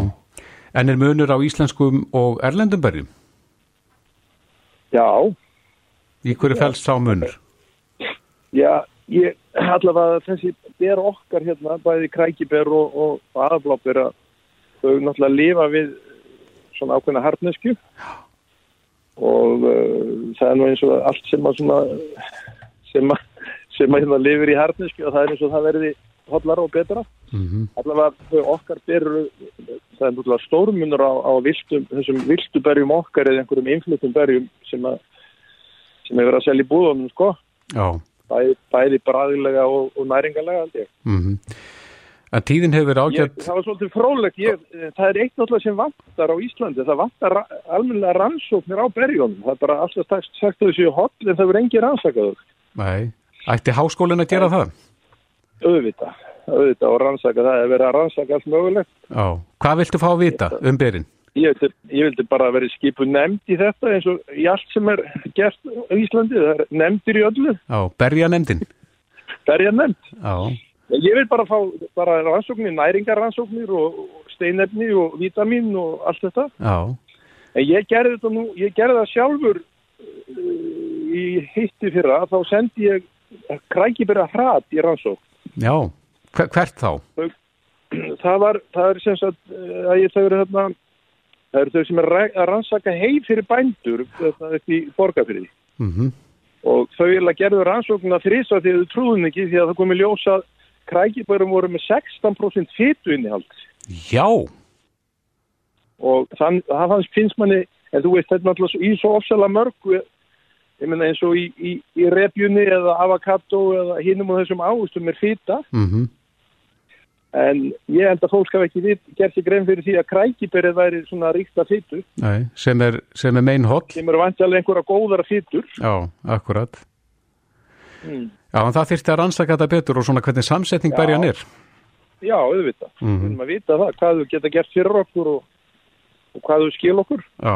En er munur á íslenskum og erlendum berjum? já, Í hverju fælst sá munur? já, ég allavega þessi ber okkar hérna bæði krækiber og, og, og aðabláber að þau náttúrulega lifa við svona ákveðna hartnesku og uh, það er nú eins og allt sem að svona sem að, sem að hérna lifir í hartnesku og það er eins og það verði hotlara og betra. Mm allavega þau okkar berur það er náttúrulega stórmunur á, á viltum, þessum viltu berjum okkar eða einhverjum innflutum berjum sem að sem hefur að selja í búðunum sko. Já. bæði, bæði bræðilega og, og næringalega ég. Mm En tíðin hefur ágætt það var svolítið fróðlegt. Ég, það er eitt náttúrulega sem vantar á Íslandi. Það vantar ra almennilega rannsóknir á berjónum það er bara alltaf sagt, að þessu hot en það verður engi rannsakaður. Nei. Ætti háskólinn að gera það? auðvitað, auðvitað og rannsaka það er verið að rannsaka allt mögulegt Já. Hvað viltu fá að vita um berin? ég vildi, ég vildi bara verið skipu nefnd í þetta eins og í allt sem er gert á Íslandi, það er nefndir í öllu Já, berja nefndin. berja nefnd Já. Ég vil bara fá bara rannsóknir, næringarrannsóknir og steinefni og vítamin og allt þetta. Já. En ég gerði þetta nú, ég gerði það sjálfur uh, í hitti fyrra, þá sendi ég krækibera hrat í rannsók. Já. Hver, hvert þá? Það var, það er sem sagt uh, að ég þau það eru þau sem er að rannsaka heið fyrir bændur í borgarfyrði. Mm Og þau er að gerðu rannsóknina þrýsa því að þau trúðum ekki því að það komi ljósa að krækiberum voru með 16% fytu innihald. Já. og þann, það finnst manni en þú veist þetta er náttúrulega í svo ofsalega mörgu ég meina eins og í, í, í repjunni eða avokado eða hinnum og þessum águstum er fýta Mm en ég held að fólk hafa ekki gert sig grein fyrir því að krækiberið væri svona ríkta fýtu Nei, sem er, er mein holl. sem eru vantilega einhverja góðara fýtur Já, akkurat. mm. Já, en það þyrfti að rannsaka þetta betur og svona hvernig samsetning Já. berjan er. já, auðvitað við Mhm. erum að vita það, hvað þú geta gert fyrir okkur og, og hvað þú skil okkur Já.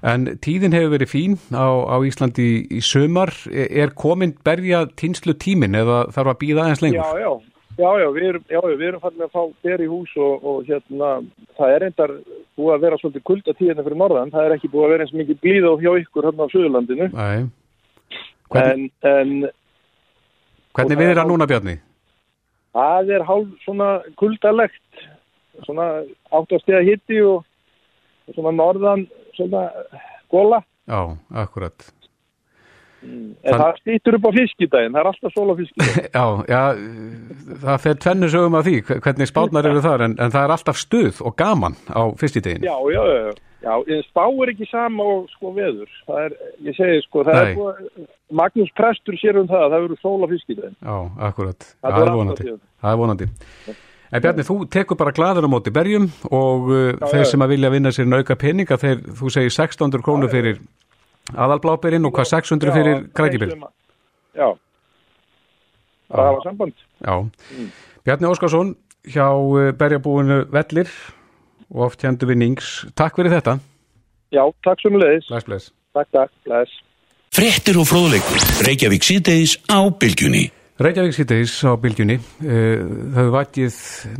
En tíðin hefur verið fín á, á Íslandi í, í sömar. Er, er komin berja tinslu tímin eða þarf að býða aðeins lengur? Já, já, já, já, við erum, erum fallið að fá ber í hús og, og hérna, það er reyndar búið að vera svolítið kulda tíðina fyrir norðan, það er ekki búið að vera eins mikið blíð á hjá ykkur hérna á Suðurlandinu, Nei. Hvernig, en, en hvernig og við erum núna, Bjarni? það er hálf svona kuldalegt, svona áttastega hitti og, og svona norðan, svona góla. Já, akkurat. En Þann- það stýttur upp á fiskidaginn, það er alltaf sól á fiskidaginn. Já, já, það fer tvennu sögum af því, hvernig spátnar eru þar, en, en það er alltaf stuð og gaman á fyrstideginu. já, já, já, já, spá er ekki sama og sko veður. Það er, ég segi sko, það Nei. er búið, Magnús Prestur sér um það, það verður sól á fiskidaginn. Já, akkurat. Það Það er vonandi. Það er vonandi. En Bjarni, þú tekur bara gladur á móti berjum og uh, þeir já. sem að vilja vinna sér nauka peninga, þeir, þú segir 1600 krónur fyrir aðalbláberinn og hvað 600 fyrir þeir að- Já, það hafa samband. Já. Bjarni Óskarsson hjá uh, berjabúinu Vellir og oft hendur við Nings. Takk fyrir þetta. Já, takk sem leiðis. Bless, bless. Takk, takk, bless. Fréttir og fróðleikur. Reykjavík síðdeis á bylgjunni. Reykjavík síðdeis á bylgjunni eh, það hefur vakið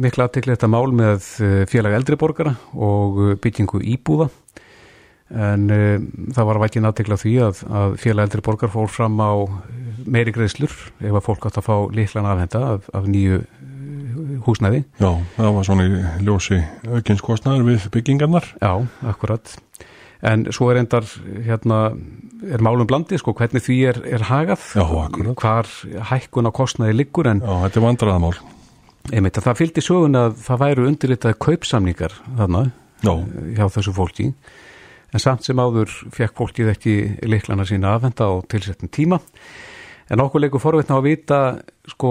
mikla aðtekli þetta mál með eh, félag eldriborgara og eh, byggingu íbúða. En það var vakið aðtekla því að, að félag eldriborgar fór fram á meiri greiðslur ef að fólk átt að fá líklan afhenda af, af nýju húsnæði. Já, það var svona í ljósi aukinskostnaður við byggingarnar. Já, akkurat en svo er endar hérna er málum blandið sko hvernig því er, er hagað Já, hvar hækkun á kostnaði liggur en Já, þetta er vandraðamál. Einmitt, að það fylgdi sögun að það væru undirritað kaupsamningar þarna Já, hjá þessu fólki. En samt sem áður fekk fólkið ekki liklana sína afhenda á tilsettum tíma. En okkur leikur forveitna á að vita sko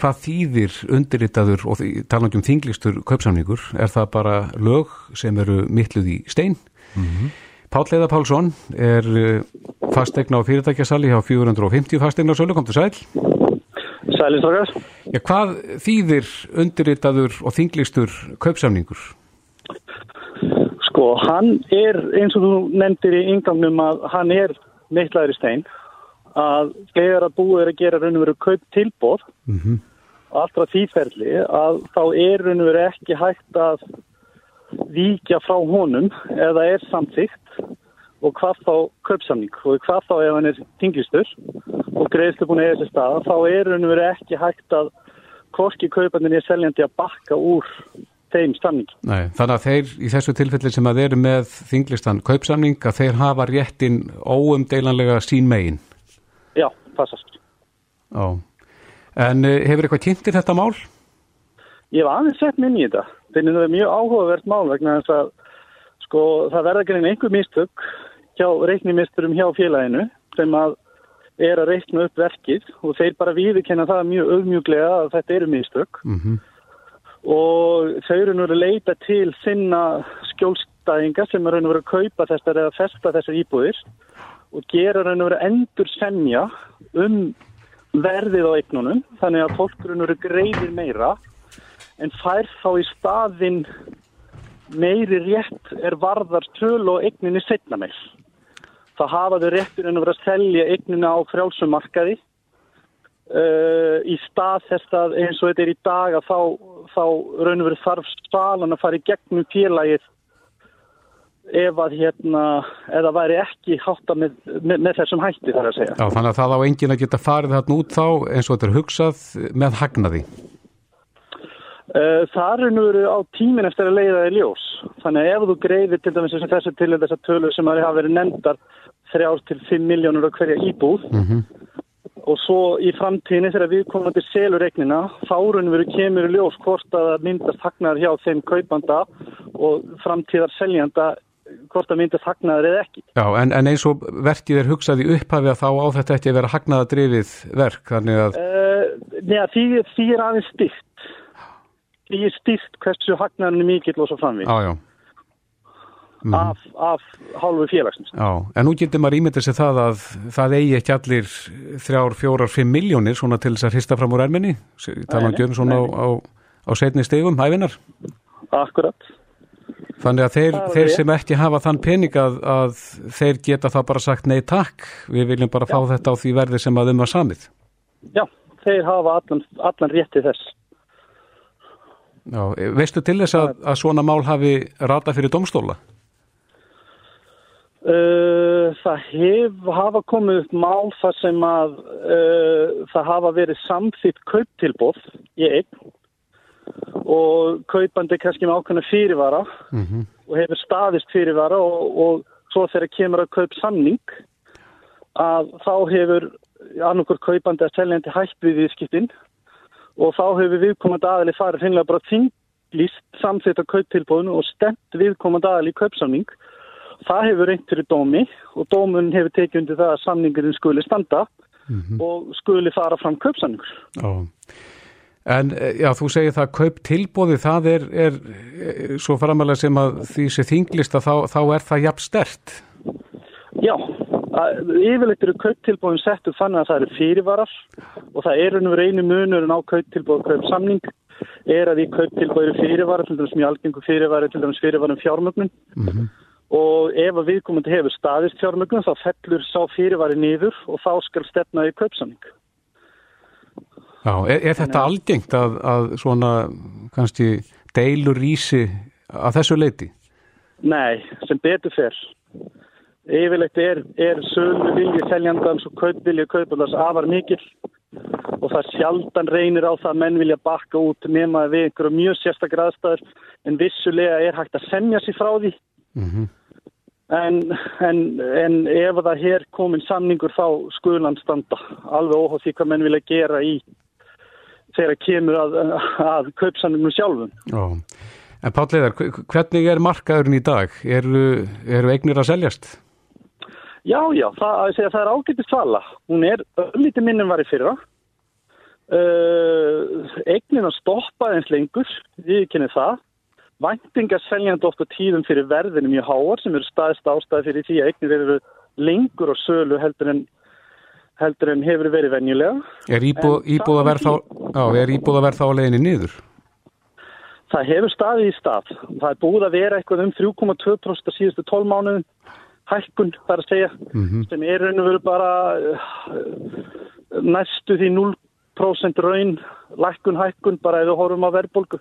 hvað þýðir undirritaður og því- talandi um þinglistur kaupsamningur. Er það bara lög sem eru mittluð í stein Páll Eða Pálsson er fastegna á fyrirtækjasali hjá 450 fastegna sölu, kom til sæl Sælinstakar. Já, hvað þýðir undirritaður og þinglistur kaupsamningur? Sko, hann er, eins og þú nefndir í yngangnum að hann er mittlaður í stein að þegar að búið er að gera raun og veru kaup tilbóð Mm allra þýferli að þá er raun og veru ekki hægt að víkja frá honum eða er samþygt og hvað þá kaupsamning og hvað þá ef hann er tinglistur og greiðslu búin að eiga sér staða þá er og veru ekki hægt að hvorki kaupandinn er seljandi að bakka úr þeim samning. Nei, þannig að þeir í þessu tilfelli sem að þeir eru með þinglistan kaupsamning að þeir hafa réttin óumdeilanlega sín megin. Já, passast. Já. En uh, hefur eitthvað kynntir þetta mál? Ég hef aðeins sett minn í þetta. Finnir það mjög áhugavert mál vegna þess að sko það verða ekki einhver mistök hjá reiknimisturum hjá félaginu sem að er að reikna upp verkið og þeir bara viðurkenna það mjög auðmjúglega að þetta eru mistök. Mm og þau eru nú að leita til sinna skjólstæðinga sem er og verið að kaupa þessar eða festa þessar íbúðir og gera og verið endur semja um verðið á eignunum þannig að fólk raun og verið greiðir meira en fær þá í staðinn meiri rétt er varðar töl og eigninni setna meir. Það hafa þau réttur en að vera að selja eignina á frjálsumarkaði uh, í stað þess að eins og þetta er í dag að þá, þá raun og verið þarf stalan að fara í gegnum félagið ef að hérna, eða væri ekki hátta með, með, með þessum hætti þar að segja. Já, þannig að það á engin að geta farið þarna út þá eins og þetta er hugsað með hagnaði. Uh, það er nú á tímin eftir að leiða í ljós. Þannig að ef þú greiðir til dæmis þessu til þessar tölur sem að hafa verið nefndar 3 til 5 miljónur á hverja íbúð Mm og svo í framtíðinni þegar við komum til selureiknina þá raun veru kemur í ljós hvort að það myndast hagnaðar hjá þeim kaupanda og framtíðar seljanda hvort að myndast hagnaðar eða ekki. Já, en, en eins og verkið er hugsað í upphafi að þá á þetta ekki að vera hagnaðadrifið verk, þannig að, Uh, neða, því, því er aðeins styrt. Því er styrt hversu hagnaðarinn er mikill og svo framvið já, já. Mhm. af, af hálfu félagsins. Já, en nú getur maður ímyndið sér það að það eigi ekki allir þrjár, fjórar, fimm miljónir svona til þess að hrista fram úr erminni, talandi um svona á, á, á setni stegum, hæfinar. Akkurat. Þannig að þeir, þeir sem ekki hafa þann pening að, að þeir geta það bara sagt nei takk, við viljum bara fá þetta á því verði sem að um var samið. Já, þeir hafa allan, allan rétti þess. Já, veistu til þess að, að svona mál hafi rata fyrir domstóla? Uh, það hef, hafa komið upp mál þar sem að uh, það hafa verið samþýtt kauptilbóð í einn og kaupandi kannski með ákveðna fyrirvara Mm og hefur staðist fyrirvara og, og svo þegar kemur að kaup samning að þá hefur annarkur kaupandi að seljandi hætt við viðskiptin og þá hefur viðkomandi aðali farið hreinlega bara þinglist samþýtt á kauptilbúðinu og stemt viðkomandi aðali í kaupsamning. Það hefur reynt fyrir dómi og dómun hefur tekið undir það að samningurinn skuli standa og skuli fara fram kaupsamningur. Já. En eh, já, þú segir það kaup tilbóði, það er, er, er svo framalega sem að því sé þinglista þá, þá er það jafn stert. Já, að- yfirleitt eru kauptilbúðin settu þannig að það eru fyrirvarar og það eru nú einu munurinn á kauptilbúð og kaupsamning er að í kauptilbúð eru fyrirvarar, til dæmis mjög algengu fyrirvarar, til dæmis fyrirvarum fjármögnun og ef að viðkomandi hefur staðist fjármögnun þá fellur sá fyrirvari niður og þá skal stefna í kaupsamning. Já, er, er þetta algengt að, að svona kannski deilur rísi að þessu leiti? Nei, sem betur fer. Yfirleitt er, er sölu vilji seljandans og kaupvilji kaupandans afar mikill og það sjaldan reynir á það að menn vilja bakka út nema við einhverju mjög sérstakar aðstæður en vissulega er hægt að semja sér frá því en, en, en ef það hér komin samningur þá skulan standa alveg óháð því hvað menn vilja gera í þegar kemur að, að kaupsamningum sjálfum. Já. En Páll Leðar, hve- hvernig er markaðurinn í dag? Eru, eru eignir að seljast? Já, já, það, að segja, það er ágætist svala. Hún er öllítið minn en var í fyrra. Uh, eignin að stoppa eins lengur, við kynni það. Væntingar seljandi oft á tíðum fyrir verðinu mjög háar sem eru staðist ástæði fyrir því að eignir eru lengur á sölu heldur en, heldur en hefur verið venjulega. Er íbúð, En íbúðaverð þá, á leiðinni niður? Það hefur staðið í stað. Það er búið að vera eitthvað um 3,2% síðustu 12 mánuðum hækkun, þar að segja, sem er raun og veru bara uh, næstu því 0% raun lækkun hækkun bara ef við horfum á verðbólgu.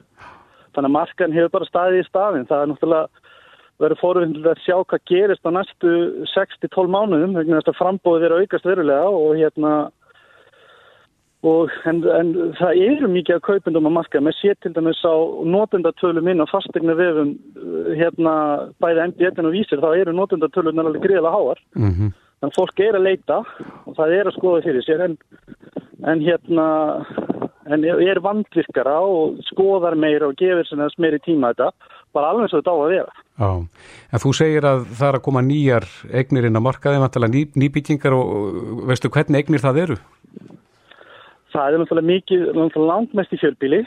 Þannig að markan hefur bara staðið í staðin. Það er náttúrulega verið fórvindilega að sjá hvað gerist á næstu 6-12 mánuðum, vegna þess að frambóðið er aukast verulega og hérna Og en, en það eru mikið að kaupendum að marka. Með sé til dæmis á notendatölu minn á fastegna vefum hérna bæði MBN og vísir, þá eru notendatölunar alveg greiðlega háar. Mm -hmm. Að fólk er að leita og það er að skoða fyrir sér en, en hérna en er vandvirkara og skoðar meira og gefur sér þess meiri tíma þetta bara alveg og þetta á að vera. Já, en þú segir að það er að koma nýjar eignir inn á markaði, ný, nýbyggingar og og veistu hvernig eignir það eru? Það er náttúrulega mikið, náttúrulega langmest í fjölbíli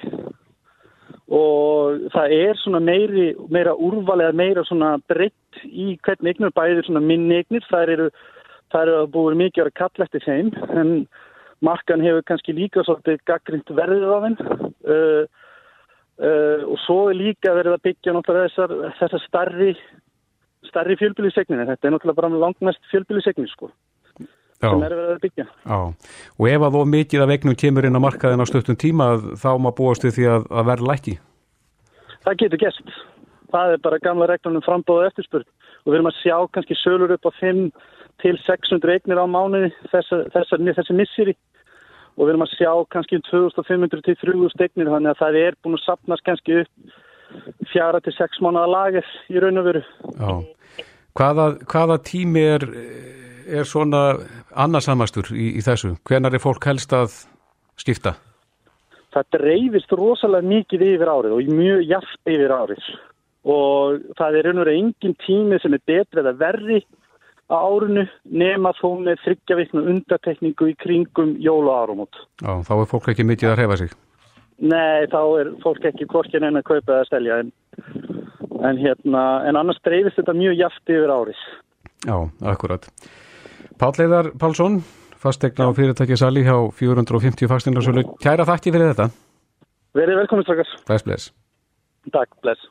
og það er svona meiri, meira úrval eða meira svona breytt í hvernig eignur bæðir svona minni eignir. Það eru, það eru búið mikið að vera kall eftir þeim en markan hefur kannski líka svolítið gaggrind verðið á þeim uh, uh, og svo er líka verið að byggja náttúrulega þessar, þessar starri, starri fjölbílisegnir. Þetta er náttúrulega bara langmest fjölbílisegnir sko sem er verið að byggja. já. Og ef að þó mikið af eignum kemur inn á markaðin á stöttum tíma, þá má búast við því að, að verða lækki. Það getur gest. Það er bara gamla reglunum frambóða eftirspurð og við erum að sjá kannski sölur upp á 5 til 600 eignir á mánuði þessar, þessar, þessi missiri og við erum að sjá kannski um 2500 til 3000 eignir þannig að það er búin að sapnast kannski upp fjara til 6 mánuða lagir í raun og veru. Já. Hvaða, hvaða tími er, er svona annarsamastur í, í þessu? Hvenar er fólk helst að skipta? Það dreifist rosalega mikið yfir árið og mjög jaft yfir árið og það er veru engin tími sem er betri eða verri á árinu nema þó með þryggjavikna undatekningu í kringum jóla árumót. Já, þá er fólk ekki mikið að hrefa sig. Nei, þá er fólk ekki hvorkin en að kaupa eða stelja en, en, hérna, en annars dreifist þetta mjög jaft yfir árið. Já, akkurat. Páll Eðar Pálsson, fastegna á fyrirtæki Sali hjá 450 fastegnarsölu. Kæra þakki fyrir þetta. Verið velkomin strax. Bless, bless. Takk, bless.